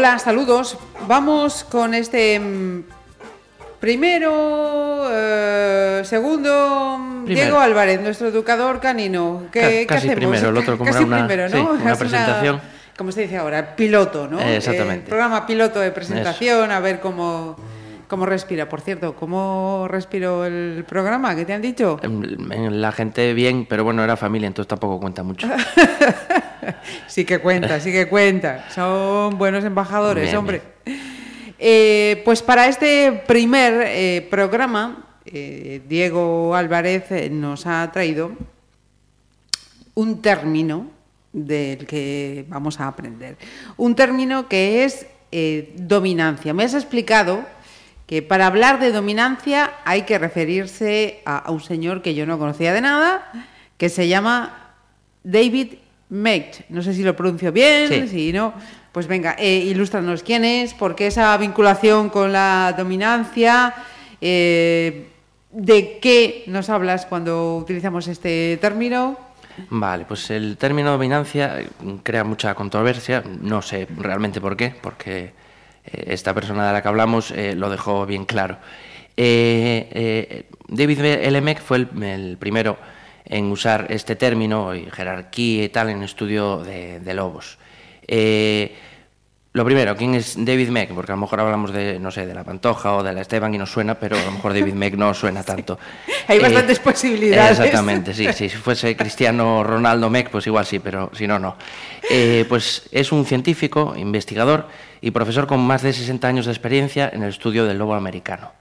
Hola, saludos. Vamos con este mm, primero, eh, segundo, mm, Primero. Diego Álvarez, nuestro educador canino. ¿Qué, Ca- qué casi hacemos? primero, el otro como Casi una- primero, sí, ¿no? una Es presentación. como se dice ahora, piloto, ¿no? Eh, exactamente. Eh, programa piloto de presentación, a ver cómo, cómo respira. Por cierto, ¿cómo respiró el programa? ¿Qué te han dicho? En- en La gente bien, pero bueno, era familia, entonces tampoco cuenta mucho. Sí que cuenta, sí que cuenta. Son buenos embajadores, Bien, hombre. Eh, pues para este primer eh, programa, eh, Diego Álvarez nos ha traído un término del que vamos a aprender. Un término que es dominancia. Me has explicado que para hablar de dominancia hay que referirse a, a un señor que yo no conocía de nada, que se llama David Mate. No sé si lo pronuncio bien, Sí. si no. Pues venga, eh, ilústranos quién es, por qué esa vinculación con la dominancia, eh, de qué nos hablas cuando utilizamos este término. Vale, pues el término dominancia crea mucha controversia, no sé realmente por qué, porque esta persona de la que hablamos eh, lo dejó bien claro. Eh, eh, David L. Meck fue el, primero en usar este término y jerarquía y tal en estudio de lobos. Lo primero, ¿quién es David Meck? Porque a lo mejor hablamos de, no sé, de la Pantoja o de la Esteban y nos suena, pero a lo mejor David Meck no suena tanto. Hay Eh, bastantes posibilidades. Exactamente, sí, sí. Si fuese Cristiano Ronaldo Meck, pues igual sí, pero si no, no. Eh, pues es un científico, investigador y profesor con más de 60 años de experiencia en el estudio del lobo americano.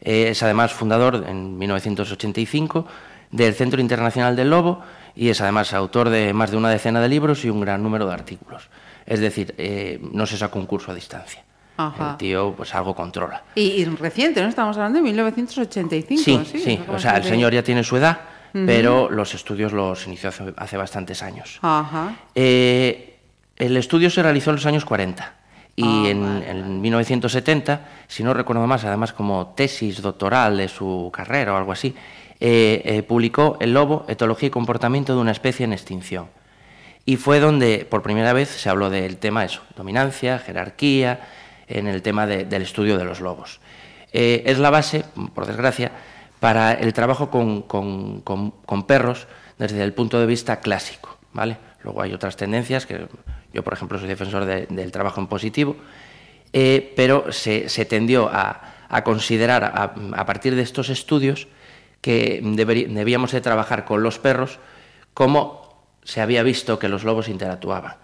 Eh, es además fundador en 1985 del Centro Internacional del Lobo y es además autor de más de una decena de libros y un gran número de artículos. Es decir, eh, no se saca un curso a distancia. Ajá. El tío pues algo controla. Y, y reciente, ¿no? Estamos hablando de 1985. Sí, sí, sí. O sea, el señor ya tiene su edad, pero los estudios los inició hace, hace bastantes años. Ajá. Eh, el estudio se realizó en los años 40 y Ah, en, vale, en 1970, si no recuerdo más, además como tesis doctoral de su carrera o algo así, eh, eh, publicó El lobo, etología y comportamiento de una especie en extinción. Y fue donde por primera vez se habló del tema eso, dominancia, jerarquía, en el tema de- del estudio de los lobos. Eh, es la base, por desgracia, para el trabajo con, con- con- perros desde el punto de vista clásico. ¿vale? Luego hay otras tendencias, que yo por ejemplo soy defensor de- del trabajo en positivo, eh, pero se, se tendió a, a considerar a, partir de estos estudios que debíamos de trabajar con los perros como se había visto que los lobos interactuaban.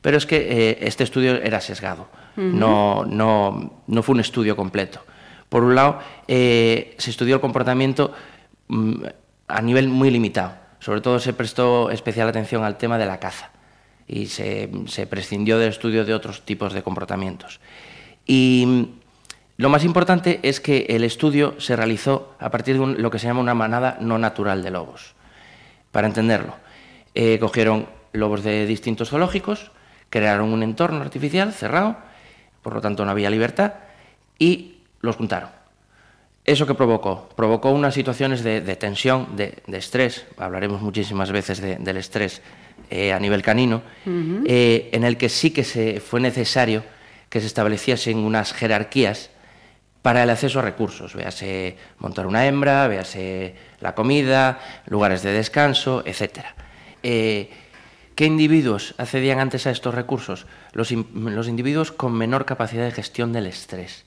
Pero es que eh, este estudio era sesgado, no, no, no fue un estudio completo. Por un lado, eh, se estudió el comportamiento mm, a nivel muy limitado. Sobre todo se prestó especial atención al tema de la caza y se, se prescindió del estudio de otros tipos de comportamientos. Y mm, lo más importante es que el estudio se realizó a partir de un- lo que se llama una manada no natural de lobos. Para entenderlo, eh, cogieron lobos de distintos zoológicos, crearon un entorno artificial cerrado, por lo tanto no había libertad, y los juntaron. ¿Eso qué provocó? Provocó unas situaciones de, de tensión, de, de estrés, hablaremos muchísimas veces de- del estrés eh, a nivel canino, eh, en el que sí que se fue necesario que se estableciesen unas jerarquías para el acceso a recursos, véase montar una hembra, véase la comida, lugares de descanso, etc. ¿Qué individuos accedían antes a estos recursos? Los, los individuos con menor capacidad de gestión del estrés.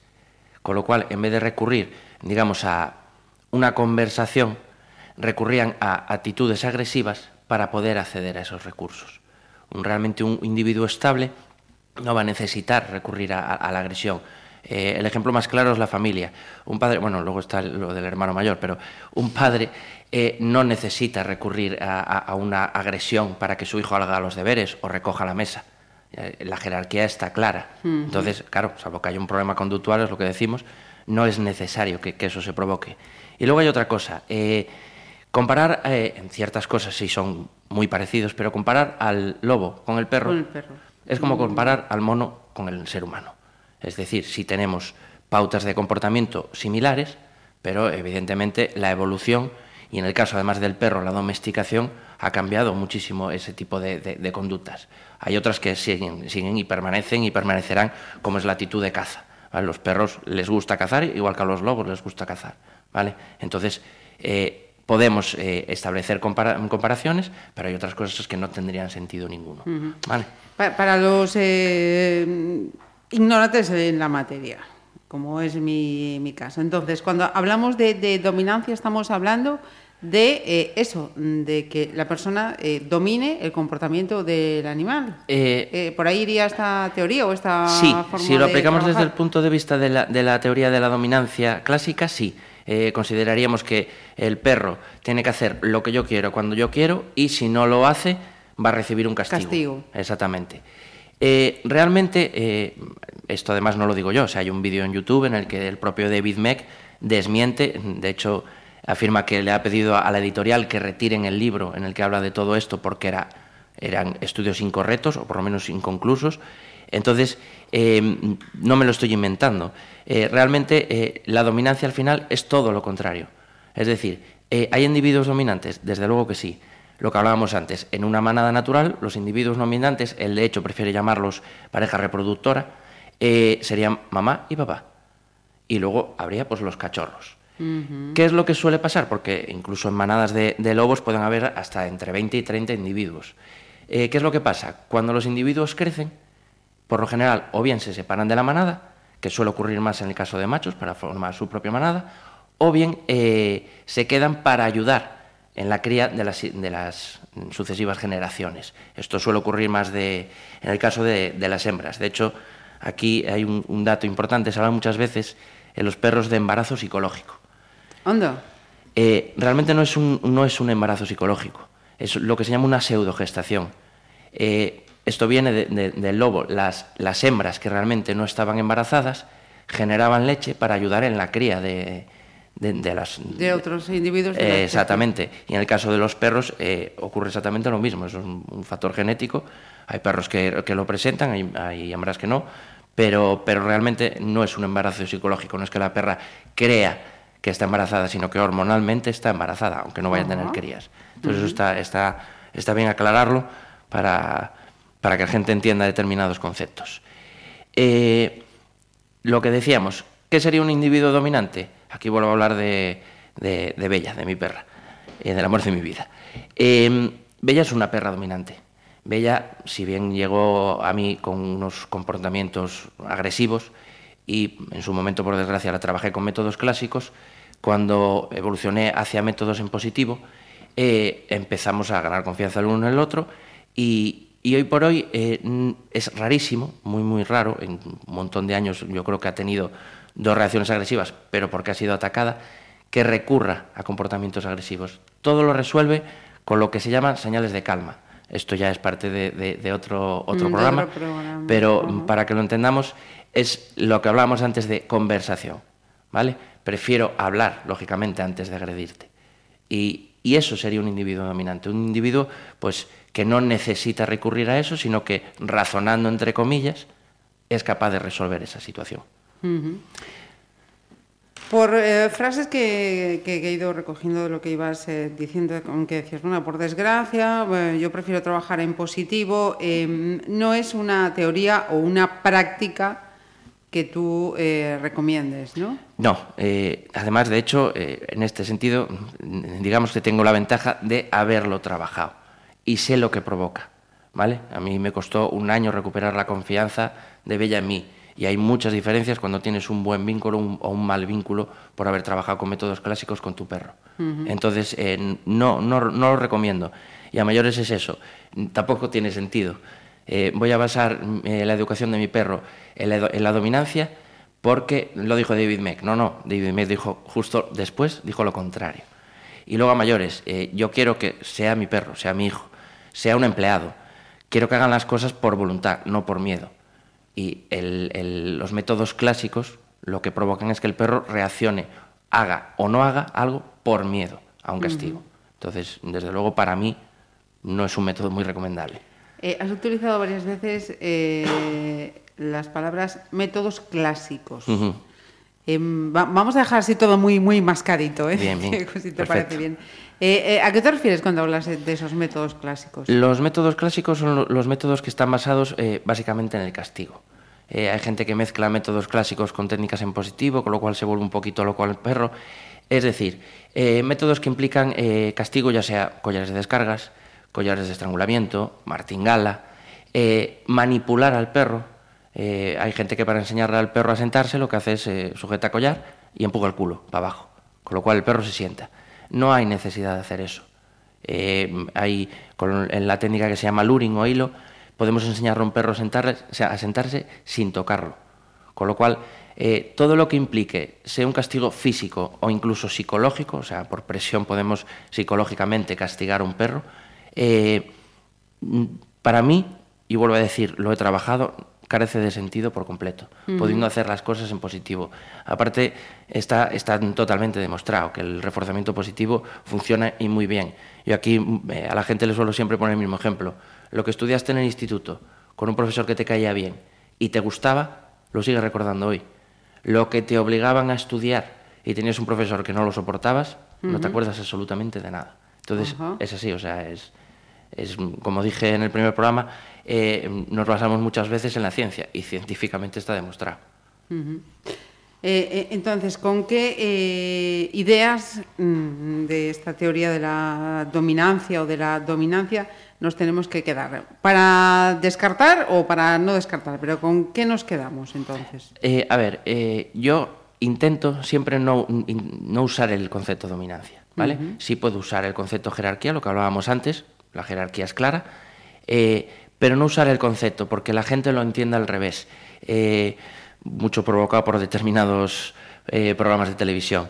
Con lo cual, en vez de recurrir, digamos, a una conversación, recurrían a actitudes agresivas para poder acceder a esos recursos. Un- realmente un individuo estable no va a necesitar recurrir a la agresión. Eh, el ejemplo más claro es la familia. Un padre, bueno, luego está lo del hermano mayor, pero un padre eh, no necesita recurrir a, a- a una agresión para que su hijo haga los deberes o recoja la mesa. Eh, la jerarquía está clara. Entonces, claro, salvo que haya un problema conductual, es lo que decimos, no es necesario que, eso se provoque. Y luego hay otra cosa. Comparar, en ciertas cosas sí son muy parecidos, pero comparar al lobo con el perro, es como comparar al mono con el ser humano. Es decir, si tenemos pautas de comportamiento similares, pero evidentemente la evolución, y en el caso además del perro, la domesticación, ha cambiado muchísimo ese tipo de, conductas. Hay otras que siguen, siguen, y permanecen y permanecerán, como es la actitud de caza. A los perros les gusta cazar, igual que a los lobos les gusta cazar. ¿vale? Entonces, eh, podemos eh, establecer comparaciones, pero hay otras cosas que no tendrían sentido ninguno. ¿vale? Para, los eh, ignorantes en la materia, como es mi, caso. Entonces, cuando hablamos de dominancia, estamos hablando de eh, eso, de que la persona eh, domine el comportamiento del animal. Eh, ¿Por ahí iría esta teoría o esta sí, Si lo aplicamos desde el punto de vista de la, de la teoría de la dominancia clásica, sí. consideraríamos que el perro tiene que hacer lo que yo quiero cuando yo quiero y si no lo hace va a recibir un castigo. Castigo. Exactamente. Realmente, esto además no lo digo yo, o sea, hay un vídeo en YouTube en el que el propio David Meck desmiente, de hecho afirma que le ha pedido a la editorial que retiren el libro en el que habla de todo esto porque era, eran estudios incorrectos o por lo menos inconclusos. Entonces, em, no me lo estoy inventando. Eh, realmente eh, la dominancia al final es todo lo contrario. Es decir, eh, ¿hay individuos dominantes? Desde luego que sí. Lo que hablábamos antes, en una manada natural, los individuos dominantes, él de hecho prefiere llamarlos pareja reproductora, serían mamá y papá. Y luego habría pues los cachorros. ¿Qué es lo que suele pasar? Porque incluso en manadas de, lobos pueden haber hasta entre 20 y 30 individuos. Eh, ¿Qué es lo que pasa? Cuando los individuos crecen, por lo general, o bien se separan de la manada, que suele ocurrir más en el caso de machos, para formar su propia manada, o bien eh, se quedan para ayudar en la cría de las, sucesivas generaciones. Esto suele ocurrir más de, en el caso de, las hembras. De hecho, aquí hay un, un dato importante, se habla muchas veces en los perros de embarazo psicológico. ¿Anda? Eh, realmente no es, un, no es un embarazo psicológico, es lo que se llama una pseudogestación. Eh, esto viene del lobo. Las, las, hembras que realmente no estaban embarazadas generaban leche para ayudar en la cría de, de, las... De otros individuos. exactamente. Y en el caso de los perros eh, ocurre exactamente lo mismo. Es un, factor genético. Hay perros que, que lo presentan, hay, hay, hembras que no. Pero, pero realmente no es un embarazo psicológico. No es que la perra crea que está embarazada, sino que hormonalmente está embarazada, aunque no vaya a tener crías. Entonces eso está, está, está bien aclararlo para, para, que la gente entienda determinados conceptos. Eh, lo que decíamos, ¿qué sería un individuo dominante? Aquí vuelvo a hablar de, Bella, de mi perra, eh, del amor de mi vida. Eh, Bella es una perra dominante. Bella, si bien llegó a mí con unos comportamientos agresivos, y en su momento, por desgracia, la trabajé con métodos clásicos. Cuando evolucioné hacia métodos en positivo, eh, empezamos a ganar confianza el uno en el otro y, hoy por hoy eh, es rarísimo, muy, muy raro, en un montón de años yo creo que ha tenido dos reacciones agresivas, pero porque ha sido atacada, que recurra a comportamientos agresivos. Todo lo resuelve con lo que se llaman señales de calma. Esto ya es parte de, otro, otro, mm, programa, pero para que lo entendamos, es lo que hablábamos antes de conversación, ¿vale? Prefiero hablar, lógicamente, antes de agredirte. Y, eso sería un individuo dominante, un individuo pues que no necesita recurrir a eso, sino que razonando entre comillas es capaz de resolver esa situación. Por eh, frases que, he ido recogiendo de lo que ibas eh, diciendo, que decías, bueno, por desgracia, yo prefiero trabajar en positivo, em, no es una teoría o una práctica que tú eh, recomiendes, ¿no? No, eh, además, de hecho, eh, en este sentido, digamos que tengo la ventaja de haberlo trabajado y sé lo que provoca, ¿vale? A mí me costó un año recuperar la confianza de Bella en mí y hay muchas diferencias cuando tienes un buen vínculo o un mal vínculo por haber trabajado con métodos clásicos con tu perro. Entonces, no, no, no lo recomiendo. Y a mayores es eso, tampoco tiene sentido. Eh, voy a basar eh, la educación de mi perro en la, dominancia porque lo dijo David Meck. No, no, David Meck dijo justo después, dijo lo contrario. Y luego a mayores, eh, yo quiero que sea mi perro, sea mi hijo, sea un empleado, quiero que hagan las cosas por voluntad, no por miedo. Y el- el- los métodos clásicos lo que provocan es que el perro reaccione, haga o no haga algo por miedo a un castigo. Entonces, desde luego, para mí no es un método muy recomendable. Eh, has utilizado varias veces eh, las palabras métodos clásicos. Em, va- vamos a dejar así todo muy, muy mascadito, ¿eh? Bien, bien. si te Perfecto. parece bien. Eh, eh, ¿A qué te refieres cuando hablas de esos métodos clásicos? Los métodos clásicos son lo- los métodos que están basados eh, básicamente en el castigo. Eh, hay gente que mezcla métodos clásicos con técnicas en positivo, con lo cual se vuelve un poquito loco al perro. Es decir, métodos que implican eh, castigo, ya sea collares de descargas, collares de estrangulamiento, martingala, manipular al perro. Eh, hay gente que para enseñarle al perro a sentarse lo que hace es eh, sujeta collar y empuja el culo para abajo, con lo cual el perro se sienta. No hay necesidad de hacer eso. Eh, hay, con, en la técnica que se llama luring o hilo, podemos enseñarle a un perro a sentarse, a sentarse sin tocarlo. Con lo cual, eh, todo lo que implique, sea un castigo físico o incluso psicológico, o sea, por presión podemos psicológicamente castigar a un perro, para mí, y vuelvo a decir, lo he trabajado, carece de sentido por completo, pudiendo hacer las cosas en positivo. Aparte, está, está totalmente demostrado que el reforzamiento positivo funciona y muy bien. Yo aquí eh, a la gente le suelo siempre poner el mismo ejemplo. Lo que estudiaste en el instituto, con un profesor que te caía bien y te gustaba, lo sigues recordando hoy. Lo que te obligaban a estudiar y tenías un profesor que no lo soportabas, no te acuerdas absolutamente de nada. Entonces, es así, o sea, es, es, como dije en el primer programa, eh, nos basamos muchas veces en la ciencia y científicamente está demostrado. Eh, eh, entonces, ¿con qué eh, ideas mm, de esta teoría de la dominancia o de la dominancia nos tenemos que quedar? ¿Para descartar o para no descartar? Pero ¿con qué nos quedamos entonces? A ver, yo intento siempre no, no usar el concepto dominancia, ¿vale? Sí puedo usar el concepto jerarquía, lo que hablábamos antes, la jerarquía es clara, eh, pero no usar el concepto, porque la gente lo entiende al revés, eh, mucho provocado por determinados eh, programas de televisión.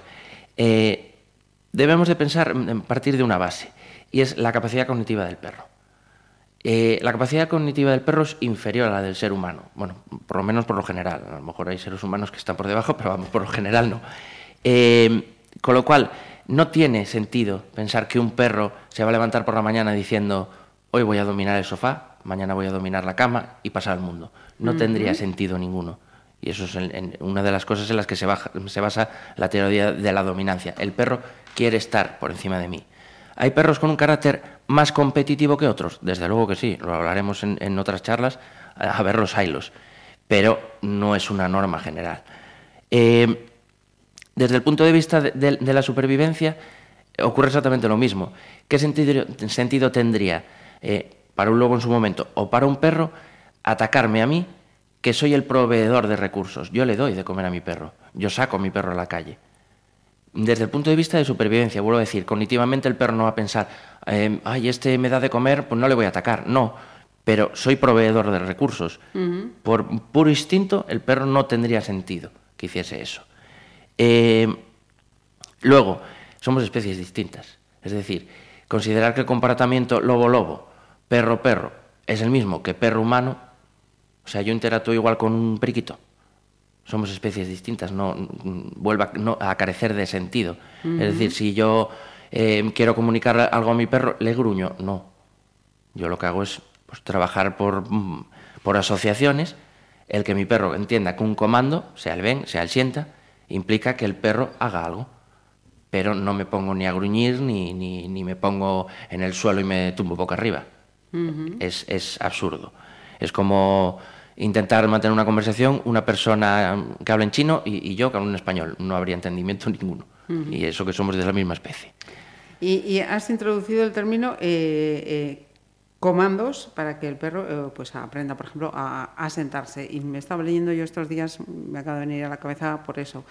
Debemos de pensar mm, en partir de una base, y es la capacidad cognitiva del perro. La capacidad cognitiva del perro es inferior a la del ser humano. Bueno, por lo menos por lo general. A lo mejor hay seres humanos que están por debajo, pero vamos, por lo general no. Con lo cual, no tiene sentido pensar que un perro se va a levantar por la mañana diciendo hoy voy a dominar el sofá, mañana voy a dominar la cama y pasar al mundo. No tendría sentido ninguno. Y eso es en- en una de las cosas en las que se, baja- se basa la teoría de la dominancia. El perro quiere estar por encima de mí. ¿Hay perros con un carácter más competitivo que otros? Desde luego que sí, lo hablaremos en, en otras charlas, a a ver los hilos, pero no es una norma general. Eh, desde el punto de vista de, de- de la supervivencia, eh, ocurre exactamente lo mismo. ¿Qué sentido, sentido tendría eh, para un lobo en su momento o para un perro atacarme a mí, que soy el proveedor de recursos? Yo le doy de comer a mi perro, yo saco a mi perro a la calle. Desde el punto de vista de supervivencia, vuelvo a decir, cognitivamente el perro no va a pensar, eh, ay, este me da de comer, pues no le voy a atacar. No, pero soy proveedor de recursos. Por puro instinto, el perro no tendría sentido que hiciese eso. Eh, luego, somos especies distintas. Es decir, considerar que el comportamiento lobo-lobo, perro-perro, es el mismo que perro-humano, o sea, yo interactúo igual con un periquito. Somos especies distintas, no mm, vuelva no, a carecer de sentido. Es decir, si yo eh, quiero comunicar algo a mi perro, le gruño. No. Yo lo que hago es pues, trabajar por, mm, por asociaciones. El que mi perro entienda que un comando, sea el ven, sea el sienta, implica que el perro haga algo. Pero no me pongo ni a gruñir, ni, ni, ni me pongo en el suelo y me tumbo boca arriba. es, es absurdo. Es como intentar mantener una conversación una persona que habla en chino y, y yo que hablo en español. No habría entendimiento ninguno. Y eso que somos de la misma especie. Y, y has introducido el término eh, eh, comandos para que el perro eh, pues aprenda, por ejemplo, a, a sentarse. Y me estaba leyendo yo estos días, me acaba de venir a la cabeza por eso.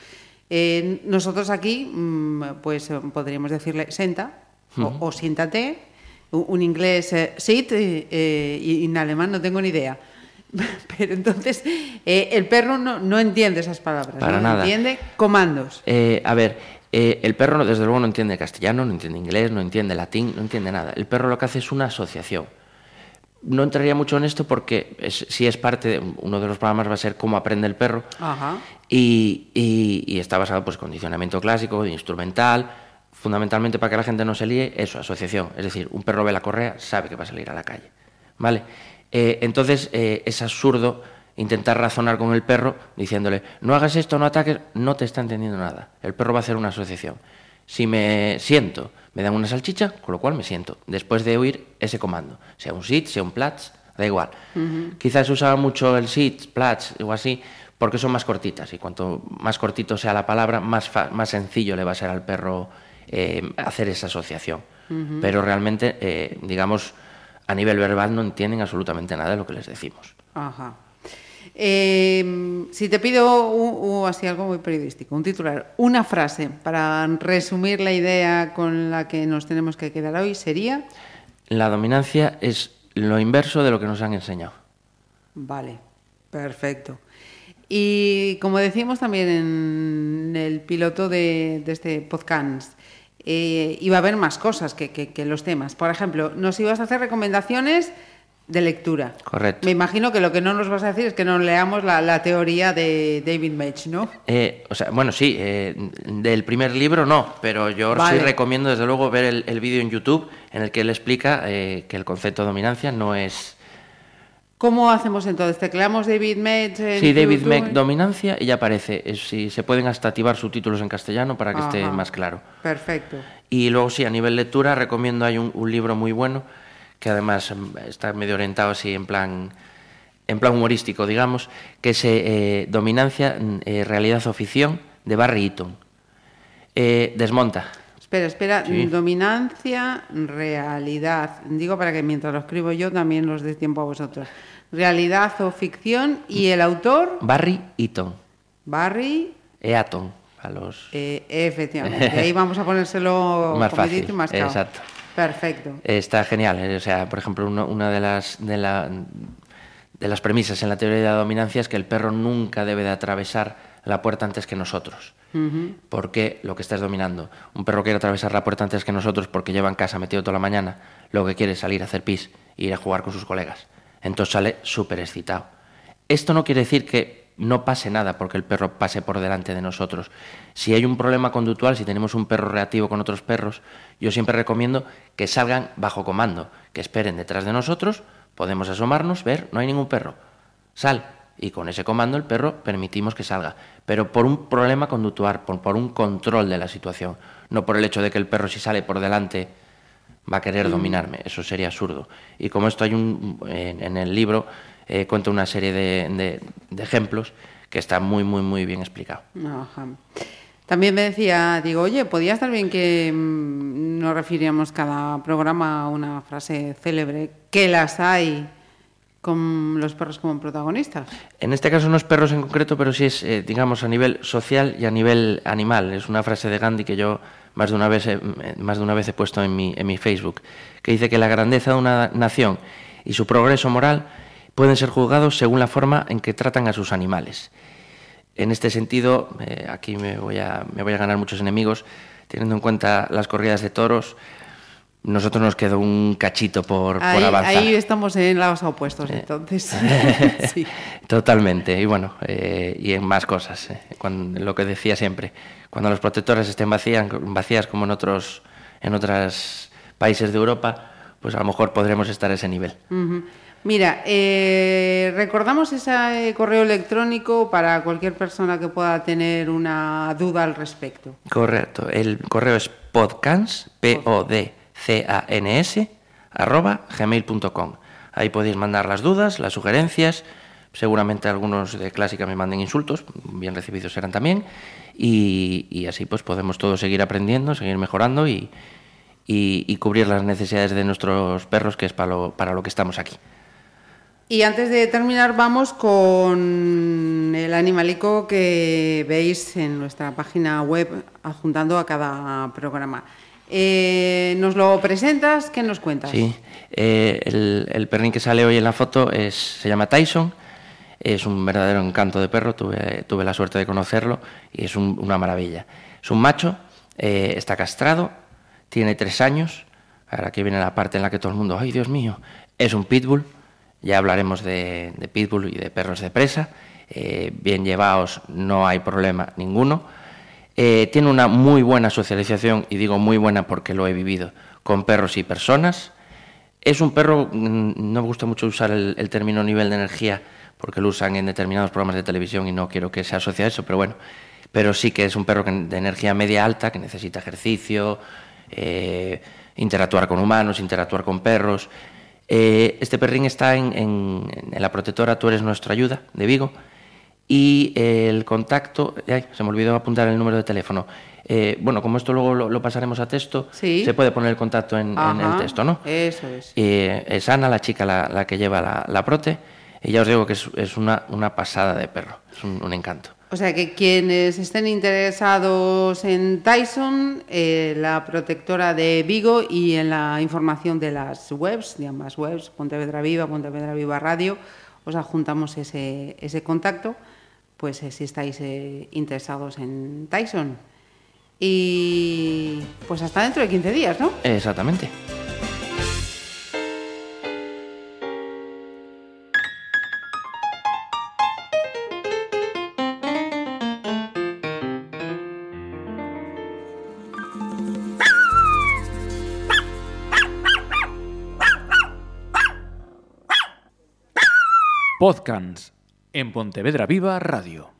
Eh, nosotros aquí, mm, pues eh, podríamos decirle senta o, o siéntate. Un, inglés eh, sit y en alemán no tengo ni idea. Pero entonces el perro no, no entiende esas palabras, Para no nada. entiende comandos. Eh, a ver, eh, el perro desde luego no entiende castellano, no entiende inglés, no entiende latín, no entiende nada. El perro lo que hace es una asociación. No entraría mucho en esto porque es, si es parte de uno de los programas va a ser cómo aprende el perro Ajá. y, y- y está basado pues condicionamiento clásico, instrumental, fundamentalmente para que la gente no se líe, eso, asociación, es decir, un perro ve la correa, sabe que va a salir a la calle, ¿vale? Eh, entonces eh, es absurdo intentar razonar con el perro diciéndole no hagas esto, no ataques, no te está entendiendo nada, el perro va a hacer una asociación. Si me siento, me dan una salchicha, con lo cual me siento, después de oír ese comando, sea un sit, sea un plats, da igual. Quizás se usaba mucho el sit, plats o así, porque son más cortitas y cuanto más cortito sea la palabra, más, fa- más sencillo le va a ser al perro eh, hacer esa asociación. Pero realmente, eh, digamos, a nivel verbal no entienden absolutamente nada de lo que les decimos. Ajá. Eh, si te pido un- un- así algo muy periodístico, un titular, una frase para resumir la idea con la que nos tenemos que quedar hoy sería, La dominancia es lo inverso de lo que nos han enseñado. vale, perfecto. Y como decimos también en el piloto de, de este podcast, eh, iba a haber más cosas que, que- que los temas. Por ejemplo, nos ibas a hacer recomendaciones de lectura. Correcto. Me imagino que lo que no nos vas a decir es que nos leamos la, la teoría de David Mech, ¿no? Eh, o sea, bueno, sí, eh, del primer libro no, pero yo Vale. sí recomiendo desde luego ver el, el vídeo en YouTube en el que él explica eh, que el concepto de dominancia no es... ¿Cómo hacemos entonces? ¿Tecleamos David Mech? en Sí, David YouTube? Meck, dominancia, y ya aparece. Es, si se pueden hasta activar subtítulos en castellano para que esté más claro. Perfecto. Y luego sí, a nivel lectura recomiendo, hay un, un libro muy bueno, que además mm, está medio orientado así en plan, en plan humorístico, digamos, que es eh, eh, Dominancia, mm, eh, Realidad o Ficción, de Barry Eaton. Eh, desmonta. Espera, espera. Sí. Dominancia, realidad. Digo para que mientras lo escribo yo también os dé tiempo a vosotros. Realidad o ficción. Y el autor, Barry Eaton. Barry. Eaton, a los... efectivamente. Ahí vamos a ponérselo Más fácil, más exacto. Perfecto. Está genial. eh, O sea, por ejemplo, uno- una de las, de, la- de las premisas en la teoría de la dominancia es que el perro nunca debe de atravesar la puerta antes que nosotros. Porque lo que estás dominando, un perro quiere atravesar la puerta antes que nosotros porque lleva en casa metido toda la mañana, lo que quiere es salir a hacer pis e ir a jugar con sus colegas. Entonces sale súper excitado. Esto no quiere decir que no pase nada porque el perro pase por delante de nosotros. Si hay un problema conductual, si tenemos un perro reactivo con otros perros, yo siempre recomiendo que salgan bajo comando, que esperen detrás de nosotros, podemos asomarnos, ver, no hay ningún perro. Sal. Y con ese comando el perro permitimos que salga. Pero por un problema conductual, por, por un control de la situación. No por el hecho de que el perro si sale por delante va a querer dominarme. Eso sería absurdo. Y como esto hay un, en, en el libro, eh, cuento una serie de, de- de ejemplos que está muy, muy, muy bien explicado. Ajá. También me decía, digo, oye, podría estar bien que mm, nos refiriéramos cada programa a una frase célebre, que las hay con los perros como protagonistas. En este caso no es perros en concreto, pero sí es, eh, digamos, a nivel social y a nivel animal. Es una frase de Gandhi que yo más de una vez, he- eh, más de una vez he puesto en mi, en mi Facebook, que dice que la grandeza de una nación y su progreso moral pueden ser juzgados según la forma en que tratan a sus animales. En este sentido, eh, aquí me voy, a, me voy a ganar muchos enemigos, teniendo en cuenta las corridas de toros, nosotros nos quedó un cachito por, por Ahí, avanzar. ahí estamos en lados opuestos, entonces. sí. Totalmente, y bueno, eh, y en más cosas. eh, cuando- lo que decía siempre, cuando los protectores estén vacías, vacías como en otros en otros países de Europa, pues a lo mejor podremos estar a ese nivel. Ujú. Mira, eh, recordamos ese correo electrónico para cualquier persona que pueda tener una duda al respecto. Correcto, el correo es podcans, P-O-D-C-A-N-S, arroba gmail.com. Ahí podéis mandar las dudas, las sugerencias, seguramente algunos de clásica me manden insultos, bien recibidos serán también, y, así pues podemos todos seguir aprendiendo, seguir mejorando y, y- y cubrir las necesidades de nuestros perros, que es para lo, para lo que estamos aquí. Y antes de terminar, vamos con el animalico que veis en nuestra página web adjuntando a cada programa. Eh, ¿Nos lo presentas? ¿Qué nos cuentas? Sí, eh, el, el perrín que sale hoy en la foto se llama Tyson, es un verdadero encanto de perro, tuve, tuve la suerte de conocerlo y es un- una maravilla. Es un macho, eh, está castrado, tiene tres años, ahora aquí viene la parte en la que todo el mundo, ay Dios mío, Es un pitbull, ya hablaremos de, pitbull y de perros de presa. Eh, bien llevados, no hay problema ninguno. Eh, tiene una muy buena socialización, y digo muy buena porque lo he vivido, con perros y personas. Es un perro, mm, no me gusta mucho usar el, el término nivel de energía porque lo usan en determinados programas de televisión y no quiero que se asocie a eso, pero bueno, pero sí que es un perro de energía media alta, que necesita ejercicio, eh, interactuar con humanos, interactuar con perros. Eh, este perrín está en, en, en, la protectora Tú eres nuestra ayuda, de Vigo, y el contacto, ay, se me olvidó apuntar el número de teléfono. Eh, bueno, como esto luego lo, lo pasaremos a texto, sí. se puede poner el contacto en, en, el texto, ¿no? Eso es. Eh, es Ana, la chica, la, la que lleva la, la, prote, y ya os digo que es, es una, una, pasada de perro, es un, un, encanto. O sea que quienes estén interesados en Tyson, eh, la protectora de Vigo y en la información de las webs, de ambas webs, Pontevedra Viva, Pontevedra Viva Radio, os adjuntamos ese, ese contacto, pues eh, si estáis eh, interesados en Tyson. Y pues hasta dentro de 15 días, ¿no? Exactamente. Podcast en Pontevedra Viva Radio.